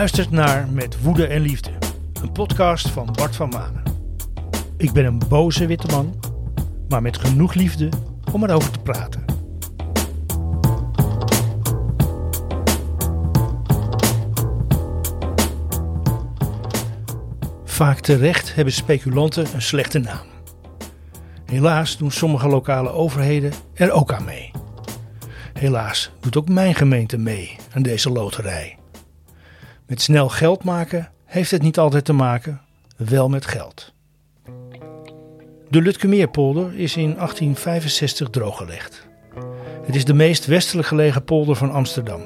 luistert naar Met Woede en Liefde, een podcast van Bart van Manen. Ik ben een boze witte man, maar met genoeg liefde om erover te praten. Vaak terecht hebben speculanten een slechte naam. Helaas doen sommige lokale overheden er ook aan mee. Helaas doet ook mijn gemeente mee aan deze loterij. Met snel geld maken heeft het niet altijd te maken, wel met geld. De Lutkemeerpolder is in 1865 drooggelegd. Het is de meest westelijk gelegen polder van Amsterdam.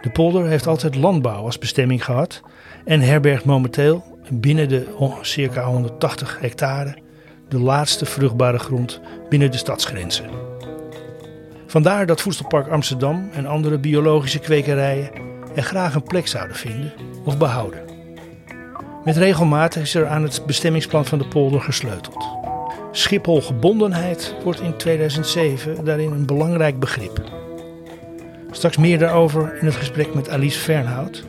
De polder heeft altijd landbouw als bestemming gehad en herbergt momenteel binnen de circa 180 hectare de laatste vruchtbare grond binnen de stadsgrenzen. Vandaar dat Voedselpark Amsterdam en andere biologische kwekerijen er graag een plek zouden vinden of behouden. Met regelmaat is er aan het bestemmingsplan van de polder gesleuteld. Schipholgebondenheid wordt in 2007 daarin een belangrijk begrip. Straks meer daarover in het gesprek met Alice Fernhout,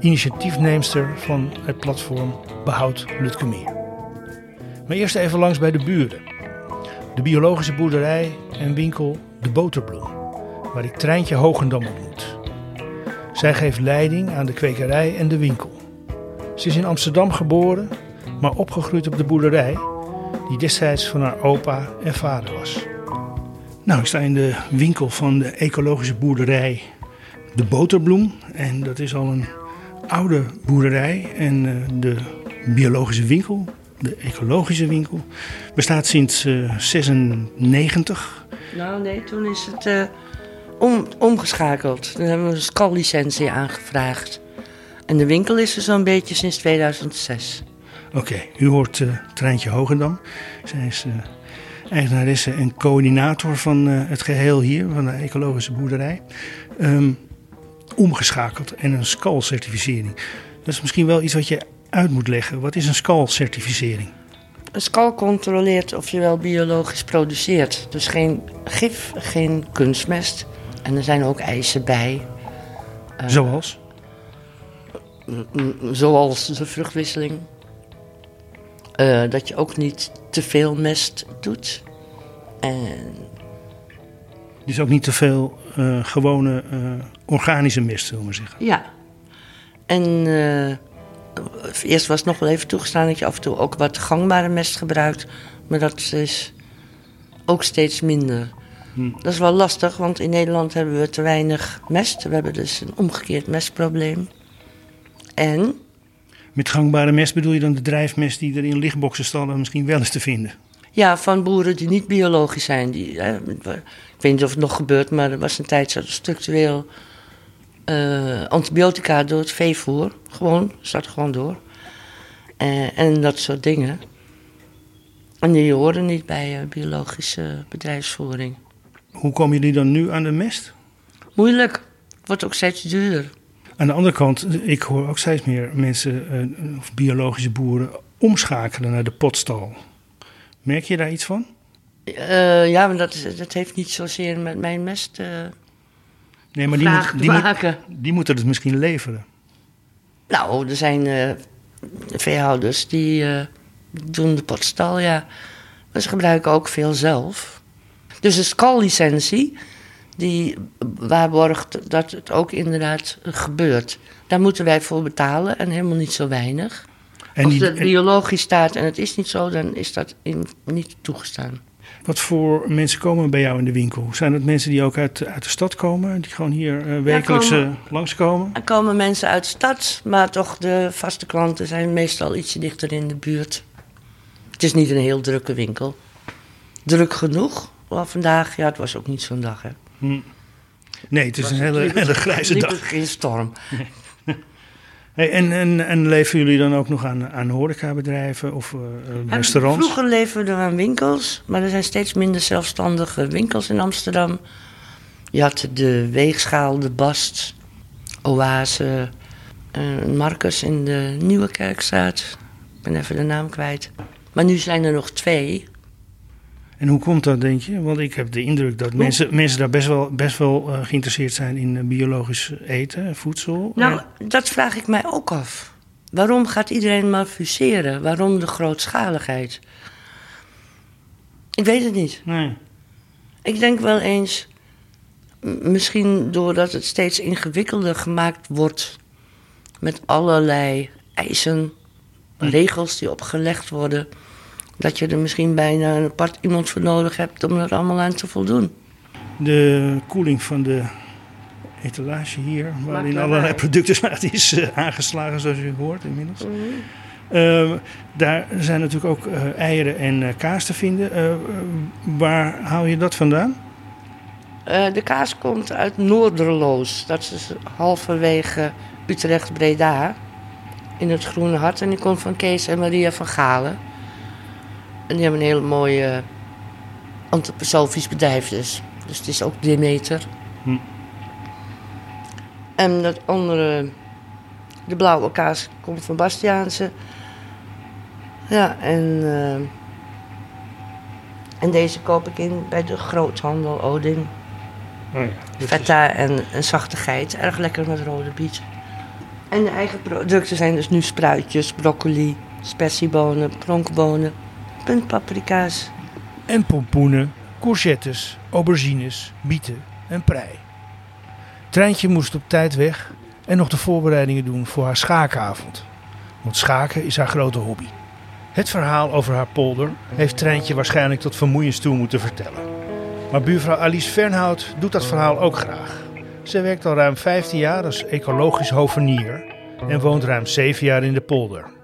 initiatiefneemster van het platform Behoud Lutkemeer. Maar eerst even langs bij de buren. De biologische boerderij en winkel De Boterbloem, waar ik Treintje Hogendam ontmoet. Zij geeft leiding aan de kwekerij en de winkel. Ze is in Amsterdam geboren, maar opgegroeid op de boerderij, die destijds van haar opa en vader was. Nou, ik sta in de winkel van de ecologische boerderij De Boterbloem. En dat is al een oude boerderij. En uh, de biologische winkel, de ecologische winkel, bestaat sinds uh, 96. Nou nee, toen is het uh, om, omgeschakeld. Toen hebben we een skallicentie aangevraagd. En de winkel is er zo'n beetje sinds 2006. Oké, okay, u hoort uh, Treintje Hogendam. Zij is uh, eigenaresse en coördinator van uh, het geheel hier, van de ecologische boerderij. Um, omgeschakeld en een SCAL-certificering. Dat is misschien wel iets wat je uit moet leggen. Wat is een SCAL-certificering? Een SCAL controleert of je wel biologisch produceert. Dus geen gif, geen kunstmest. En er zijn ook eisen bij. Zoals? Zoals de vruchtwisseling. Uh, dat je ook niet te veel mest doet. En... Dus ook niet te veel uh, gewone organische mest, zullen we zeggen. Ja. En eerst was het nog wel even toegestaan dat je af en toe ook wat gangbare mest gebruikt. Maar dat is ook steeds minder. Hm. Dat is wel lastig, want in Nederland hebben we te weinig mest. We hebben dus een omgekeerd mestprobleem. En? Met gangbare mest bedoel je dan de drijfmest die er in lichtboxen staan misschien wel eens te vinden? Ja, van boeren die niet biologisch zijn. Die, hè, ik weet niet of het nog gebeurt, maar er was een tijd zo structureel uh, antibiotica door het veevoer. Gewoon, zat gewoon door. Uh, en dat soort dingen. En die horen niet bij uh, biologische bedrijfsvoering. Hoe komen jullie dan nu aan de mest? Moeilijk. Wordt ook steeds duurder. Aan de andere kant, ik hoor ook steeds meer mensen, uh, of biologische boeren, omschakelen naar de potstal. Merk je daar iets van? Uh, ja, maar dat, dat heeft niet zozeer met mijn mest uh, nee, maar die, moet, die, moet, die, moeten het misschien leveren. Nou, er zijn veehouders die doen de potstal, ja. Maar ze gebruiken ook veel zelf. Dus de skallicentie die waarborgt dat het ook inderdaad gebeurt. Daar moeten wij voor betalen en helemaal niet zo weinig. En Als het biologisch staat en het is niet zo, dan is dat in, niet toegestaan. Wat voor mensen komen bij jou in de winkel? Zijn het mensen die ook uit, uit de stad komen, die gewoon hier uh, wekelijks ja, komen, langskomen? Er komen mensen uit de stad, maar toch de vaste klanten zijn meestal ietsje dichter in de buurt. Het is niet een heel drukke winkel. Druk genoeg, maar vandaag, ja, het was ook niet zo'n dag, hè. Hm. Nee, het is een hele, hele grijze dag. geen storm. Hey, en, en, en leven jullie dan ook nog aan, aan horecabedrijven of uh, restaurants? Vroeger leverden we aan winkels, maar er zijn steeds minder zelfstandige winkels in Amsterdam. Je had de Weegschaal, de Bast, Oase, uh, Marcus in de Nieuwe Kerkstraat. Ik ben even de naam kwijt. Maar nu zijn er nog twee. En hoe komt dat, denk je? Want ik heb de indruk dat mensen, mensen daar best wel, best wel uh, geïnteresseerd zijn in uh, biologisch eten, voedsel. Nou, dat vraag ik mij ook af. Waarom gaat iedereen maar fuseren? Waarom de grootschaligheid? Ik weet het niet. Nee. Ik denk wel eens, misschien doordat het steeds ingewikkelder gemaakt wordt met allerlei eisen, regels die opgelegd worden, dat je er misschien bijna een apart iemand voor nodig hebt om er allemaal aan te voldoen. De koeling van de etalage hier, waarin allerlei producten is uh, aangeslagen zoals u hoort inmiddels. Mm -hmm. uh, daar zijn natuurlijk ook uh, eieren en uh, kaas te vinden. waar haal je dat vandaan? de kaas komt uit Noorderloos. Dat is halverwege Utrecht-Breda. In het Groene Hart. En die komt van Kees en Maria van Galen. En die hebben een hele mooie antroposofisch bedrijf dus. Dus het is ook Demeter. Hm. En dat andere, de blauwe kaas, komt van Bastiaanse. Ja, en, uh, en deze koop ik in bij de groothandel Odin. Oh ja, Feta en een zachte geit. Erg lekker met rode biet. En de eigen producten zijn dus nu spruitjes, broccoli, spersiebonen, pronkbonen, puntpaprika's. En pompoenen, courgettes, aubergines, bieten en prei. Treintje moest op tijd weg en nog de voorbereidingen doen voor haar schakenavond. Want schaken is haar grote hobby. Het verhaal over haar polder heeft Treintje waarschijnlijk tot vermoeiens toe moeten vertellen. Maar buurvrouw Alice Fernhout doet dat verhaal ook graag. Ze werkt al ruim 15 jaar als ecologisch hovenier en woont ruim 7 jaar in de polder.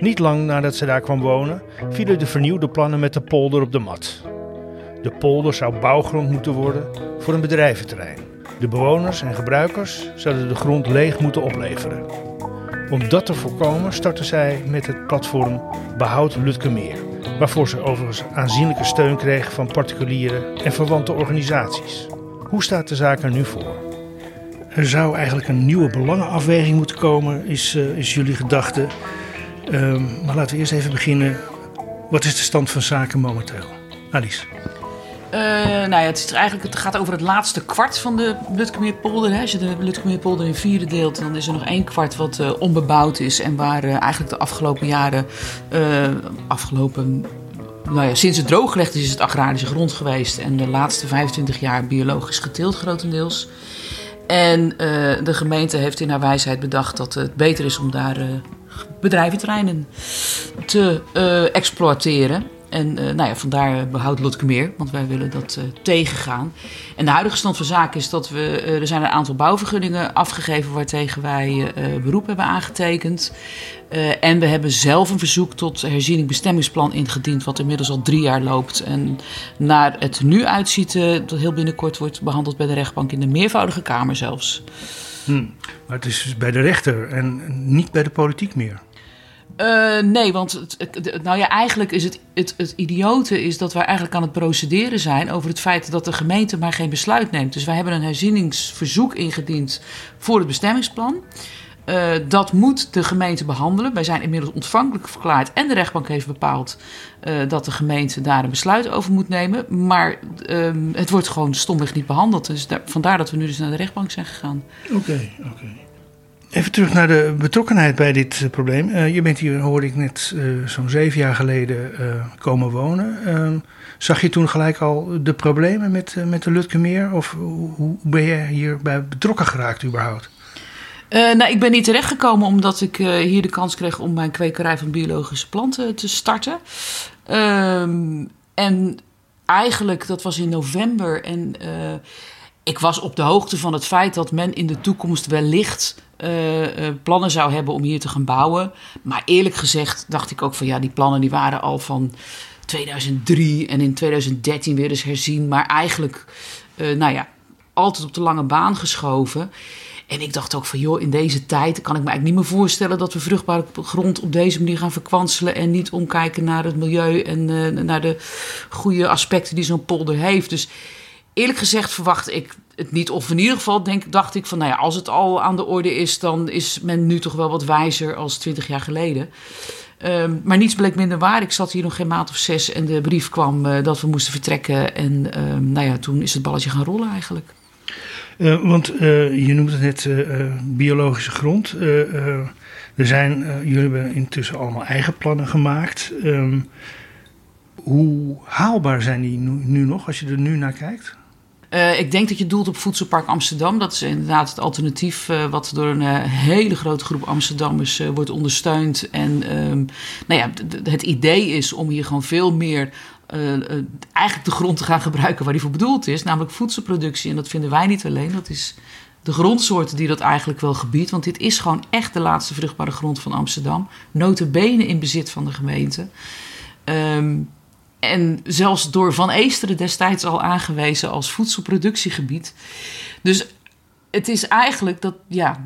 Niet lang nadat ze daar kwam wonen, vielen de vernieuwde plannen met de polder op de mat. De polder zou bouwgrond moeten worden voor een bedrijventerrein. De bewoners en gebruikers zouden de grond leeg moeten opleveren. Om dat te voorkomen startte zij met het platform Behoud Lutkemeer, waarvoor ze overigens aanzienlijke steun kreeg van particulieren en verwante organisaties. Hoe staat de zaak er nu voor? Er zou eigenlijk een nieuwe belangenafweging moeten komen, is, uh, is jullie gedachte. Um, maar laten we eerst even beginnen. Wat is de stand van zaken momenteel? Alice. Uh, nou ja, het, is eigenlijk, het gaat over het laatste kwart van de Lutkemeerpolder. Als je de Lutkemeerpolder in vierde deelt, dan is er nog één kwart wat uh, onbebouwd is. En waar uh, eigenlijk de afgelopen jaren, afgelopen, nou ja, sinds het drooggelegd is, is het agrarische grond geweest. En de laatste 25 jaar biologisch geteeld grotendeels. En de gemeente heeft in haar wijsheid bedacht dat het beter is om daar bedrijventerreinen te exploiteren. En uh, nou ja, vandaar behoudt Lotkemeer, want wij willen dat uh, tegengaan. En de huidige stand van zaken is dat we, er zijn een aantal bouwvergunningen afgegeven waartegen wij beroep hebben aangetekend. en we hebben zelf een verzoek tot herziening bestemmingsplan ingediend, wat inmiddels al drie jaar loopt. En naar het nu uitziet, dat heel binnenkort wordt behandeld bij de rechtbank in de meervoudige kamer zelfs. Hm, maar het is dus bij de rechter en niet bij de politiek meer. Uh, nee, want het, het, nou ja, eigenlijk is het, het, het idiote is dat wij eigenlijk aan het procederen zijn over het feit dat de gemeente maar geen besluit neemt. Dus wij hebben een herzieningsverzoek ingediend voor het bestemmingsplan. Uh, dat moet de gemeente behandelen. Wij zijn inmiddels ontvankelijk verklaard en de rechtbank heeft bepaald uh, dat de gemeente daar een besluit over moet nemen. Maar uh, het wordt gewoon stomweg niet behandeld. Dus daar, vandaar dat we nu dus naar de rechtbank zijn gegaan. Oké, oké. Even terug naar de betrokkenheid bij dit uh, probleem. Je bent hier, hoorde ik net, zo'n zeven jaar geleden komen wonen. Ehm, zag je toen gelijk al de problemen met, met de Lutkemeer? Of hoe ben je hierbij betrokken geraakt überhaupt? Nou, ik ben niet terechtgekomen omdat ik hier de kans kreeg om mijn kwekerij van biologische planten te starten. Ehm, en eigenlijk, dat was in november en ik was op de hoogte van het feit dat men in de toekomst wellicht plannen zou hebben om hier te gaan bouwen. Maar eerlijk gezegd dacht ik ook van ja, die plannen die waren al van 2003 en in 2013 weer eens herzien. Maar eigenlijk, nou ja, altijd op de lange baan geschoven. En ik dacht ook van joh, in deze tijd kan ik me eigenlijk niet meer voorstellen dat we vruchtbare grond op deze manier gaan verkwanselen. En niet omkijken naar het milieu en naar de goede aspecten die zo'n polder heeft. Dus eerlijk gezegd verwacht ik het niet. Of in ieder geval denk, dacht ik van, nou ja, als het al aan de orde is, dan is men nu toch wel wat wijzer als twintig jaar geleden. Ehm, maar niets bleek minder waar. Ik zat hier nog geen maand of zes en de brief kwam uh, dat we moesten vertrekken. En um, nou ja, toen is het balletje gaan rollen eigenlijk. Uh, want uh, je noemt het net biologische grond. er zijn, jullie hebben intussen allemaal eigen plannen gemaakt. Um, hoe haalbaar zijn die nu, nog als je er nu naar kijkt? Ik denk dat je doelt op Voedselpark Amsterdam. Dat is inderdaad het alternatief wat door een hele grote groep Amsterdammers wordt ondersteund. En um, nou ja, het idee is om hier gewoon veel meer eigenlijk de grond te gaan gebruiken waar die voor bedoeld is. Namelijk voedselproductie. En dat vinden wij niet alleen. Dat is de grondsoorten die dat eigenlijk wel gebiedt. Want dit is gewoon echt de laatste vruchtbare grond van Amsterdam. Notabene in bezit van de gemeente. Um, en zelfs door Van Eesteren destijds al aangewezen als voedselproductiegebied. Dus het is eigenlijk dat, ja,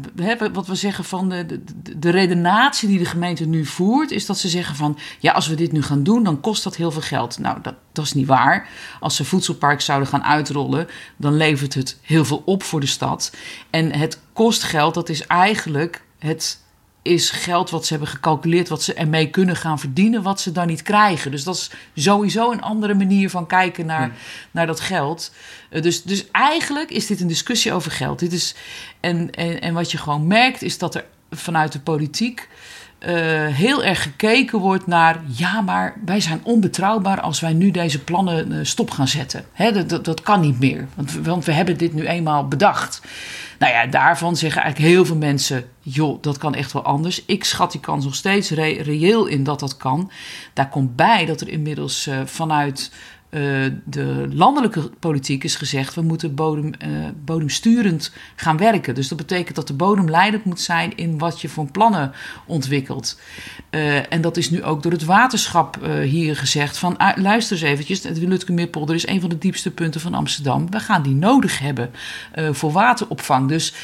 wat we zeggen van de, de, de redenatie die de gemeente nu voert, is dat ze zeggen van, ja, als we dit nu gaan doen, dan kost dat heel veel geld. Nou, dat, dat is niet waar. Als ze voedselpark zouden gaan uitrollen, dan levert het heel veel op voor de stad. En het kost geld, dat is eigenlijk het is geld wat ze hebben gecalculeerd, wat ze ermee kunnen gaan verdienen, wat ze dan niet krijgen. Dus dat is sowieso een andere manier van kijken naar, naar dat geld. Uh, dus, dus eigenlijk is dit een discussie over geld. Dit is, en, en, en wat je gewoon merkt, is dat er vanuit de politiek. Uh, heel erg gekeken wordt naar, ja, maar wij zijn onbetrouwbaar als wij nu deze plannen uh, stop gaan zetten. Hè, dat, dat, kan niet meer, want, want we hebben dit nu eenmaal bedacht. Nou ja, daarvan zeggen eigenlijk heel veel mensen: joh, dat kan echt wel anders. Ik schat die kans nog steeds re reëel in dat dat kan. Daar komt bij dat er inmiddels uh, vanuit uh, de landelijke politiek is gezegd: we moeten bodem, uh, bodemsturend gaan werken. Dus dat betekent dat de bodem leidend moet zijn in wat je voor plannen ontwikkelt. Uh, en dat is nu ook door het waterschap hier gezegd: van ah, luister eens eventjes, de Lutkemeerpolder is een van de diepste punten van Amsterdam. We gaan die nodig hebben voor wateropvang. Dus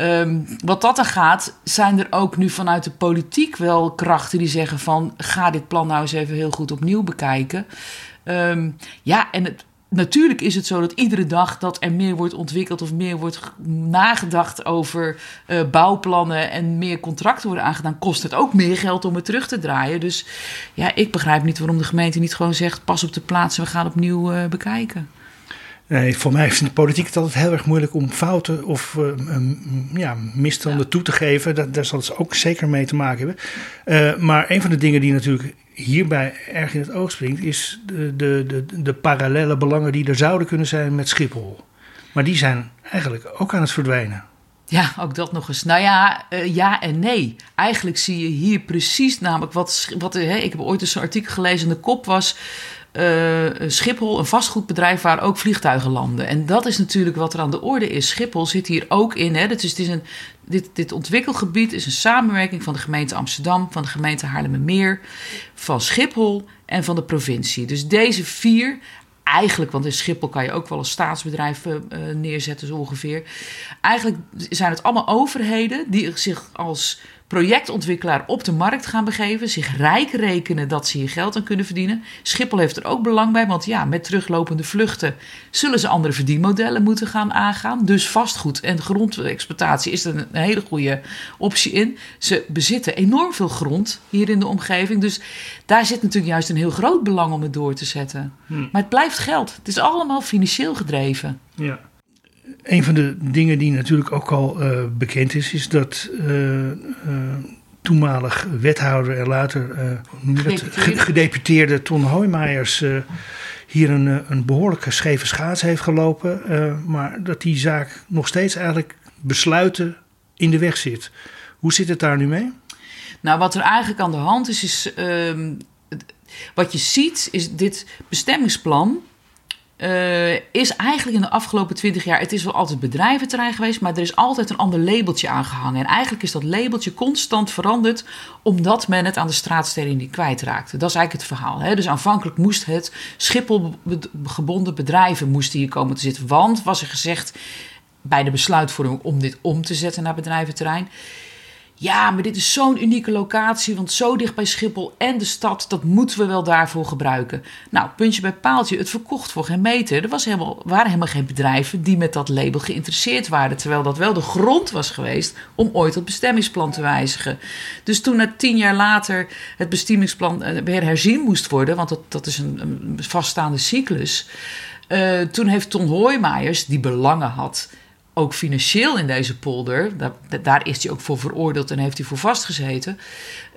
um, wat dat er gaat, zijn er ook nu vanuit de politiek wel krachten die zeggen: van ga dit plan nou eens even heel goed opnieuw bekijken. Um, ja, en het, natuurlijk is het zo dat iedere dag dat er meer wordt ontwikkeld of meer wordt nagedacht over uh, bouwplannen en meer contracten worden aangedaan, kost het ook meer geld om het terug te draaien. Dus ja, ik begrijp niet waarom de gemeente niet gewoon zegt: pas op de plaats we gaan opnieuw uh, bekijken. Nee, voor mij vindt de politiek het altijd heel erg moeilijk om fouten of uh, um, ja, misstanden ja. toe te geven. Dat, daar zal het ook zeker mee te maken hebben. Maar een van de dingen die natuurlijk hierbij erg in het oog springt, is de, de, de, de parallele belangen die er zouden kunnen zijn met Schiphol. Maar die zijn eigenlijk ook aan het verdwijnen. Ja, ook dat nog eens. Nou ja, uh, ja en nee. Eigenlijk zie je hier precies namelijk wat. wat hè, ik heb ooit eens een artikel gelezen en de kop was. Uh, Schiphol, een vastgoedbedrijf waar ook vliegtuigen landen. En dat is natuurlijk wat er aan de orde is. Schiphol zit hier ook in. Hè. Dat is, het is een, dit, dit ontwikkelgebied is een samenwerking van de gemeente Amsterdam, van de gemeente Haarlemmermeer, van Schiphol en van de provincie. Dus deze vier eigenlijk, want in Schiphol kan je ook wel een staatsbedrijf uh, neerzetten, zo ongeveer. Eigenlijk zijn het allemaal overheden die zich als projectontwikkelaar op de markt gaan begeven, zich rijk rekenen dat ze hier geld aan kunnen verdienen. Schiphol heeft er ook belang bij, want ja, met teruglopende vluchten zullen ze andere verdienmodellen moeten gaan aangaan. Dus vastgoed en grondexploitatie is er een hele goede optie in. Ze bezitten enorm veel grond hier in de omgeving, dus daar zit natuurlijk juist een heel groot belang om het door te zetten. Hm. Maar het blijft geld. Het is allemaal financieel gedreven. Ja. Een van de dingen die natuurlijk ook al uh, bekend is, is dat uh, uh, toenmalig wethouder en later dat, gedeputeerde Ton Hoijmaiers hier een, een behoorlijke scheve schaats heeft gelopen. maar dat die zaak nog steeds eigenlijk besluiten in de weg zit. Hoe zit het daar nu mee? Nou, wat er eigenlijk aan de hand is, is ehm, wat je ziet, is dit bestemmingsplan uh, is eigenlijk in de afgelopen twintig jaar... het is wel altijd bedrijventerrein geweest... maar er is altijd een ander labeltje aangehangen. En eigenlijk is dat labeltje constant veranderd... omdat men het aan de straatsteden niet kwijtraakte. Dat is eigenlijk het verhaal. Hè? Dus aanvankelijk moest het Schiphol-gebonden bedrijven moesten hier komen te zitten. Want, was er gezegd bij de besluitvorming om dit om te zetten naar bedrijventerrein... Ja, maar dit is zo'n unieke locatie, want zo dicht bij Schiphol en de stad, dat moeten we wel daarvoor gebruiken. Nou, puntje bij paaltje, het verkocht voor geen meter. Er was helemaal, waren helemaal geen bedrijven die met dat label geïnteresseerd waren, terwijl dat wel de grond was geweest om ooit het bestemmingsplan te wijzigen. Dus toen na tien jaar later het bestemmingsplan eh, weer herzien moest worden, want dat, dat is een, vaststaande cyclus, uh, toen heeft Ton Hoijmaijers, die belangen had ook financieel in deze polder. Daar, daar, is hij ook voor veroordeeld en heeft hij voor vastgezeten.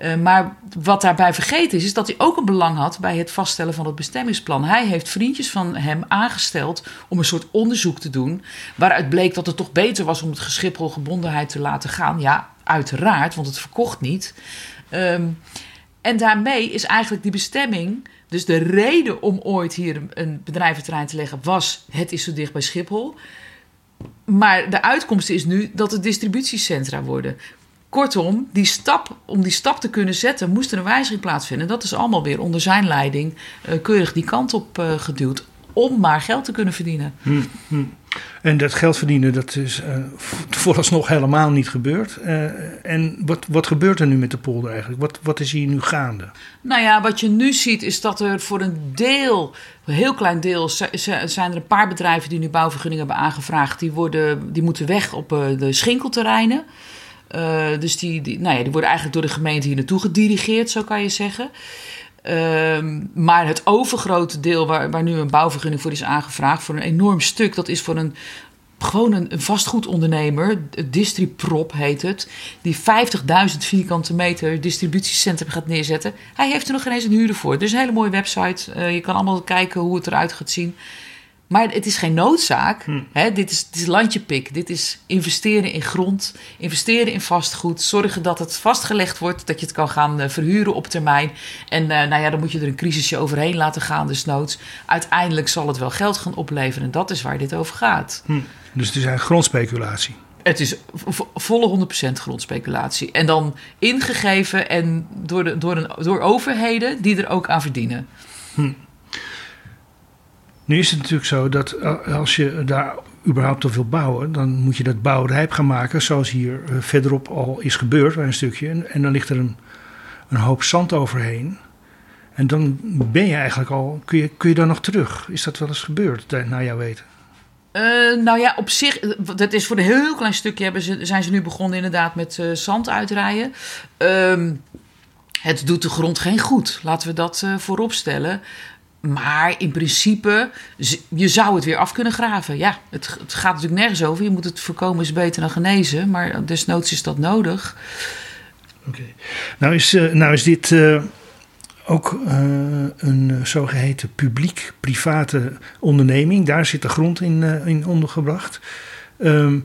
Uh, maar wat daarbij vergeten is, is dat hij ook een belang had bij het vaststellen van het bestemmingsplan. Hij heeft vriendjes van hem aangesteld om een soort onderzoek te doen. Waaruit bleek dat het toch beter was om het geschipholgebondenheid te laten gaan. Ja, uiteraard, want het verkocht niet. Um, en daarmee is eigenlijk die bestemming. Dus de reden om ooit hier een bedrijventerrein te leggen was: het is zo dicht bij Schiphol. Maar de uitkomst is nu dat het distributiecentra worden. Kortom, die stap, om die stap te kunnen zetten, moest er een wijziging plaatsvinden. Dat is allemaal weer onder zijn leiding uh, keurig die kant op uh, geduwd. Om maar geld te kunnen verdienen. Hmm, hmm. En dat geld verdienen, dat is uh, vooralsnog helemaal niet gebeurd. Uh, en wat, wat gebeurt er nu met de polder eigenlijk? Wat, wat is hier nu gaande? Nou ja, wat je nu ziet is dat er voor een deel, een heel klein deel, zijn er een paar bedrijven die nu bouwvergunningen hebben aangevraagd. Die, worden, die moeten weg op uh, de schinkelterreinen. dus die, die, nou ja, die worden eigenlijk door de gemeente hier naartoe gedirigeerd, zo kan je zeggen. Uh, maar het overgrote deel waar, waar nu een bouwvergunning voor is aangevraagd, voor een enorm stuk, dat is voor een, gewoon een, een vastgoedondernemer, Distriprop heet het, die 50.000 vierkante meter distributiecentrum gaat neerzetten. Hij heeft er nog geen eens een huurder voor. Is een hele mooie website. Uh, je kan allemaal kijken hoe het eruit gaat zien. Maar het is geen noodzaak. Hm. Hè? Dit, is, dit is landjepik. Dit is investeren in grond, investeren in vastgoed. Zorgen dat het vastgelegd wordt, dat je het kan gaan uh, verhuren op termijn. En uh, nou ja, dan moet je er een crisisje overheen laten gaan, dus noods. Uiteindelijk zal het wel geld gaan opleveren. En dat is waar dit over gaat. Hm. Dus het is eigenlijk grondspeculatie. Het is volle 100% grondspeculatie. En dan ingegeven en door, de, door, een, door overheden die er ook aan verdienen. Hm. Nu is het natuurlijk zo dat eh, als je daar überhaupt op wil bouwen, dan moet je dat bouwen rijp gaan maken, zoals hier eh, verderop al is gebeurd bij een stukje. En, dan ligt er een, een hoop zand overheen. En dan ben je eigenlijk al, kun je, kun je dan nog terug? Is dat wel eens gebeurd, naar jouw weten? Uh, nou ja, op zich, dat is voor een heel klein stukje hebben ze, zijn ze nu begonnen inderdaad met zand uitrijden. Uh, het doet de grond geen goed, laten we dat uh, voorop stellen. Maar in principe, je zou het weer af kunnen graven. Ja, het, gaat natuurlijk nergens over. Je moet het voorkomen is beter dan genezen. Maar desnoods is dat nodig. Oké. Nou, is, uh, nou is dit uh, ook uh, een zogeheten publiek-private onderneming. Daar zit de grond in, in ondergebracht. Um,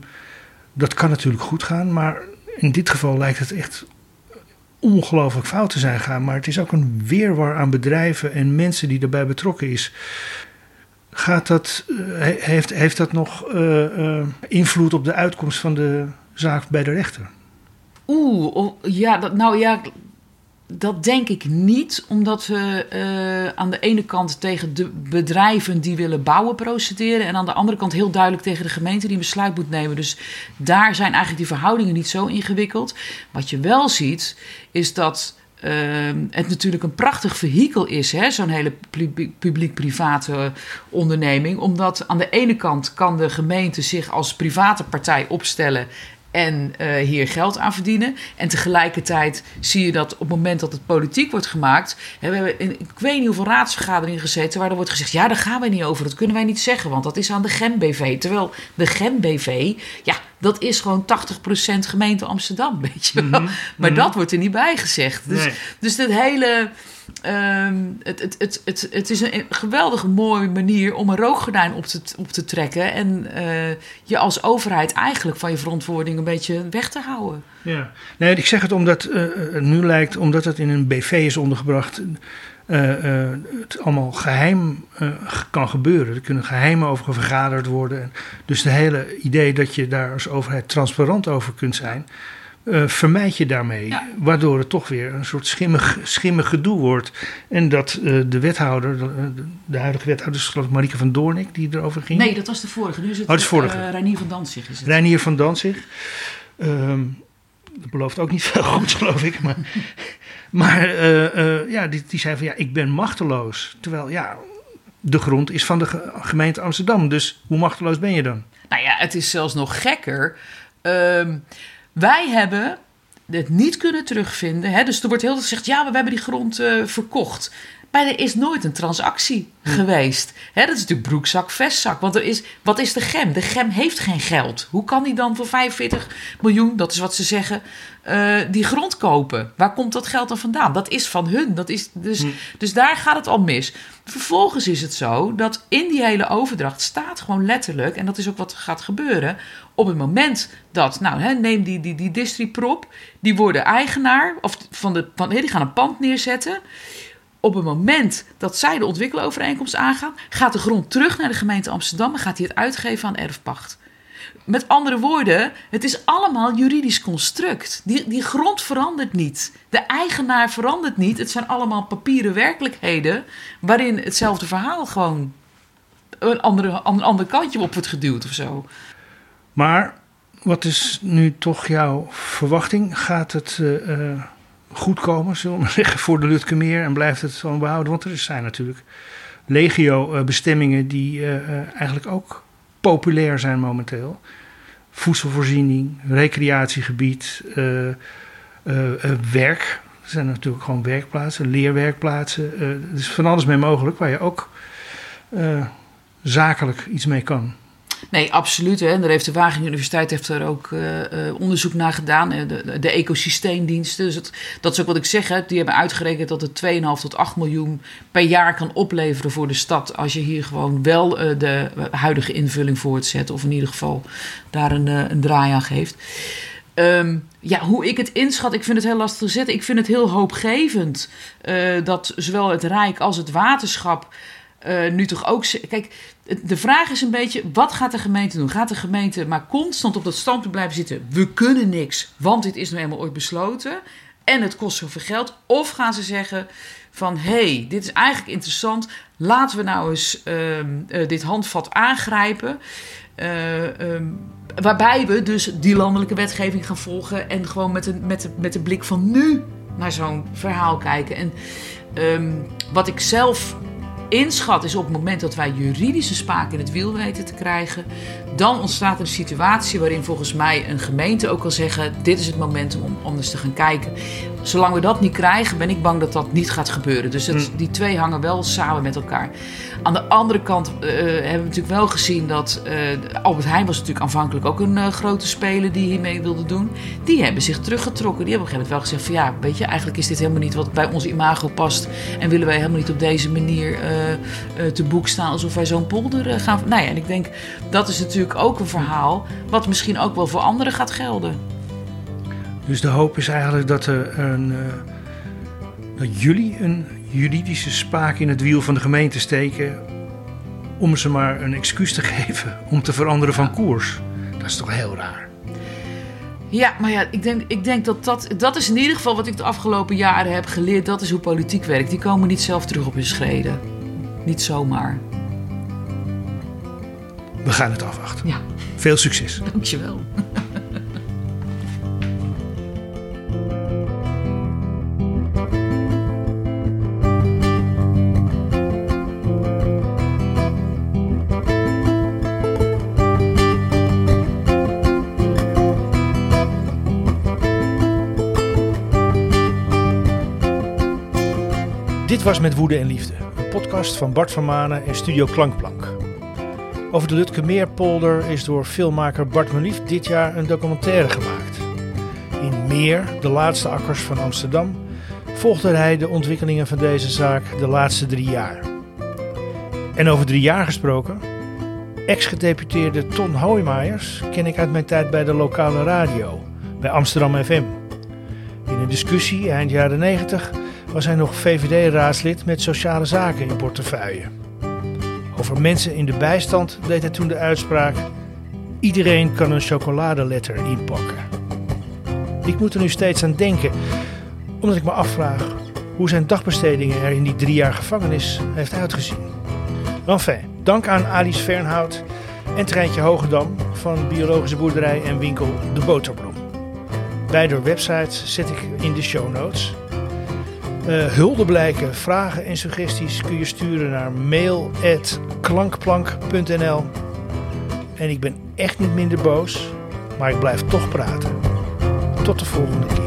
dat kan natuurlijk goed gaan. Maar in dit geval lijkt het echt ongelooflijk fout te zijn gaan. Maar het is ook een weerwar aan bedrijven en mensen die erbij betrokken is. Gaat dat, uh, heeft, heeft dat nog uh, uh, invloed op de uitkomst van de zaak bij de rechter? Oeh, oh, ja, dat, nou ja, dat denk ik niet, omdat we uh, aan de ene kant tegen de bedrijven die willen bouwen procederen en aan de andere kant heel duidelijk tegen de gemeente die een besluit moet nemen. Dus daar zijn eigenlijk die verhoudingen niet zo ingewikkeld. Wat je wel ziet, is dat uh, het natuurlijk een prachtig vehikel is, zo'n hele publiek-private onderneming. Omdat aan de ene kant kan de gemeente zich als private partij opstellen en uh, hier geld aan verdienen. En tegelijkertijd zie je dat op het moment dat het politiek wordt gemaakt. Hè, we hebben in, ik weet niet hoeveel raadsvergaderingen gezeten. waar er wordt gezegd: ja, daar gaan wij niet over. Dat kunnen wij niet zeggen, want dat is aan de GEM-BV. Terwijl de GEM-BV, ja, dat is gewoon 80% gemeente Amsterdam, weet je wel. Mm -hmm. Maar mm -hmm. dat wordt er niet bij gezegd. Dus, nee. dus dat hele. Um, het, het, het, het, het is een geweldige mooie manier om een rookgordijn op te, op te trekken. En uh, je als overheid eigenlijk van je verantwoording een beetje weg te houden. Ja, nee, ik zeg het omdat het nu lijkt, omdat het in een BV is ondergebracht. Het allemaal geheim kan gebeuren. Er kunnen geheimen over vergaderd worden. Dus de hele idee dat je daar als overheid transparant over kunt zijn, uh, vermijd je daarmee. Ja. Waardoor het toch weer een soort schimmig, schimmig gedoe wordt. En dat uh, de wethouder, de, de, huidige wethouder, is geloof ik Marieke van Doornik, die erover ging. Nee, dat was de vorige. Nu is het, oh, het is vorige. Uh, Reinier van Danzig. Is het. Reinier van Danzig. Um, dat belooft ook niet veel goed, geloof ik. Maar, maar eh, eh, ja, die, die zei van ja, ik ben machteloos. Terwijl ja, de grond is van de ge- gemeente Amsterdam. Dus hoe machteloos ben je dan? Nou ja, het is zelfs nog gekker. Ehm, wij hebben het niet kunnen terugvinden. Hè? Dus er wordt heel veel gezegd, ja, we hebben die grond eh, verkocht. Maar er is nooit een transactie geweest. Hè, dat is natuurlijk broekzak, vestzak. Want er is, wat is de gem? De gem heeft geen geld. Hoe kan die dan voor 45 miljoen, dat is wat ze zeggen, eh, die grond kopen? Waar komt dat geld dan vandaan? Dat is van hun. Dat is, dus, dus daar gaat het al mis. Vervolgens is het zo dat in die hele overdracht staat gewoon letterlijk, en dat is ook wat gaat gebeuren, op het moment dat, nou, hè, neem die, die, die distriprop, die worden eigenaar, of van de, van, die gaan een pand neerzetten. Op het moment dat zij de ontwikkelovereenkomst aangaan, gaat de grond terug naar de gemeente Amsterdam en gaat hij het uitgeven aan erfpacht. Met andere woorden, het is allemaal juridisch construct. Die, die grond verandert niet. De eigenaar verandert niet. Het zijn allemaal papieren werkelijkheden waarin hetzelfde verhaal gewoon een andere, een ander kantje op wordt geduwd of zo. Maar wat is nu toch jouw verwachting? Gaat het eh, eh, goed komen, zullen we zeggen, voor de Lutkemeer en blijft het zo behouden? Want er zijn natuurlijk legio-bestemmingen die eh, eh, eigenlijk ook populair zijn momenteel. Voedselvoorziening, recreatiegebied, eh, eh, eh, werk. Er zijn natuurlijk gewoon werkplaatsen, leerwerkplaatsen. Eh, er is van alles mee mogelijk waar je ook eh, zakelijk iets mee kan. Nee, absoluut. Hè. En daar heeft de Wageningen Universiteit heeft er ook eh, eh, onderzoek naar gedaan. eh, De, de ecosysteemdiensten. Dus het, dat is ook wat ik zeg. Hè. Die hebben uitgerekend dat het 2,5 tot 8 miljoen per jaar kan opleveren voor de stad. Als je hier gewoon wel de huidige invulling voortzet. Of in ieder geval daar een, draai aan geeft. Ehm, ja, hoe ik het inschat, ik vind het heel lastig te zetten. Ik vind het heel hoopgevend dat zowel het Rijk als het waterschap eh, nu toch ook. Kijk, de vraag is een beetje: wat gaat de gemeente doen? Gaat de gemeente maar constant op dat standpunt blijven zitten? We kunnen niks, want dit is nu eenmaal ooit besloten. En het kost zoveel geld. Of gaan ze zeggen: van hé, hey, dit is eigenlijk interessant. Laten we nou eens ehm, eh, dit handvat aangrijpen. Eh, ehm, waarbij we dus die landelijke wetgeving gaan volgen. En gewoon met, een, met, de, met de blik van nu naar zo'n verhaal kijken. En ehm, wat ik zelf inschat is op het moment dat wij juridische spaak in het wiel weten te krijgen, dan ontstaat een situatie waarin volgens mij een gemeente ook kan zeggen: dit is het moment om anders te gaan kijken. Zolang we dat niet krijgen, ben ik bang dat dat niet gaat gebeuren. Dus het, die twee hangen wel samen met elkaar. Aan de andere kant eh, hebben we natuurlijk wel gezien dat eh, Albert Heijn was natuurlijk aanvankelijk ook een eh, grote speler die hiermee wilde doen. Die hebben zich teruggetrokken. Die hebben op een gegeven moment wel gezegd van ja, weet je, eigenlijk is dit helemaal niet wat bij onze imago past. En willen wij helemaal niet op deze manier eh, eh, te boek staan alsof wij zo'n polder eh, gaan. Nou ja, en ik denk dat is natuurlijk ook een verhaal wat misschien ook wel voor anderen gaat gelden. Dus de hoop is eigenlijk dat, er een, eh, dat jullie een juridische spaak in het wiel van de gemeente steken. om ze maar een excuus te geven om te veranderen van koers. Dat is toch heel raar. Ja, maar ja, ik denk, ik denk dat, dat dat is in ieder geval wat ik de afgelopen jaren heb geleerd. Dat is hoe politiek werkt. Die komen niet zelf terug op hun schreden. Niet zomaar. We gaan het afwachten. Ja, Veel succes. dankjewel. Was Met Woede en Liefde, een podcast van Bart van Manen en Studio Klankplank. Over de Lutkemeerpolder is door filmmaker Bart Melief dit jaar een documentaire gemaakt. In Meer, de laatste akkers van Amsterdam, volgde hij de ontwikkelingen van deze zaak de laatste drie jaar. En over drie jaar gesproken, ex-gedeputeerde Ton Hoijmaijers ken ik uit mijn tijd bij de lokale radio, bij Amsterdam FM. In een discussie eind jaren 90 was hij nog VVD-raadslid met sociale zaken in portefeuille. Over mensen in de bijstand deed hij toen de uitspraak: iedereen kan een chocoladeletter inpakken. Ik moet er nu steeds aan denken, omdat ik me afvraag hoe zijn dagbestedingen er in die drie jaar gevangenis heeft uitgezien. Enfin, dank aan Alice Fernhout en Treintje Hogendam van biologische boerderij en winkel De Boterbloem. Beide websites zet ik in de show notes. Uh, hulde vragen en suggesties kun je sturen naar mail.klankplank.nl. En ik ben echt niet minder boos, maar ik blijf toch praten. Tot de volgende keer.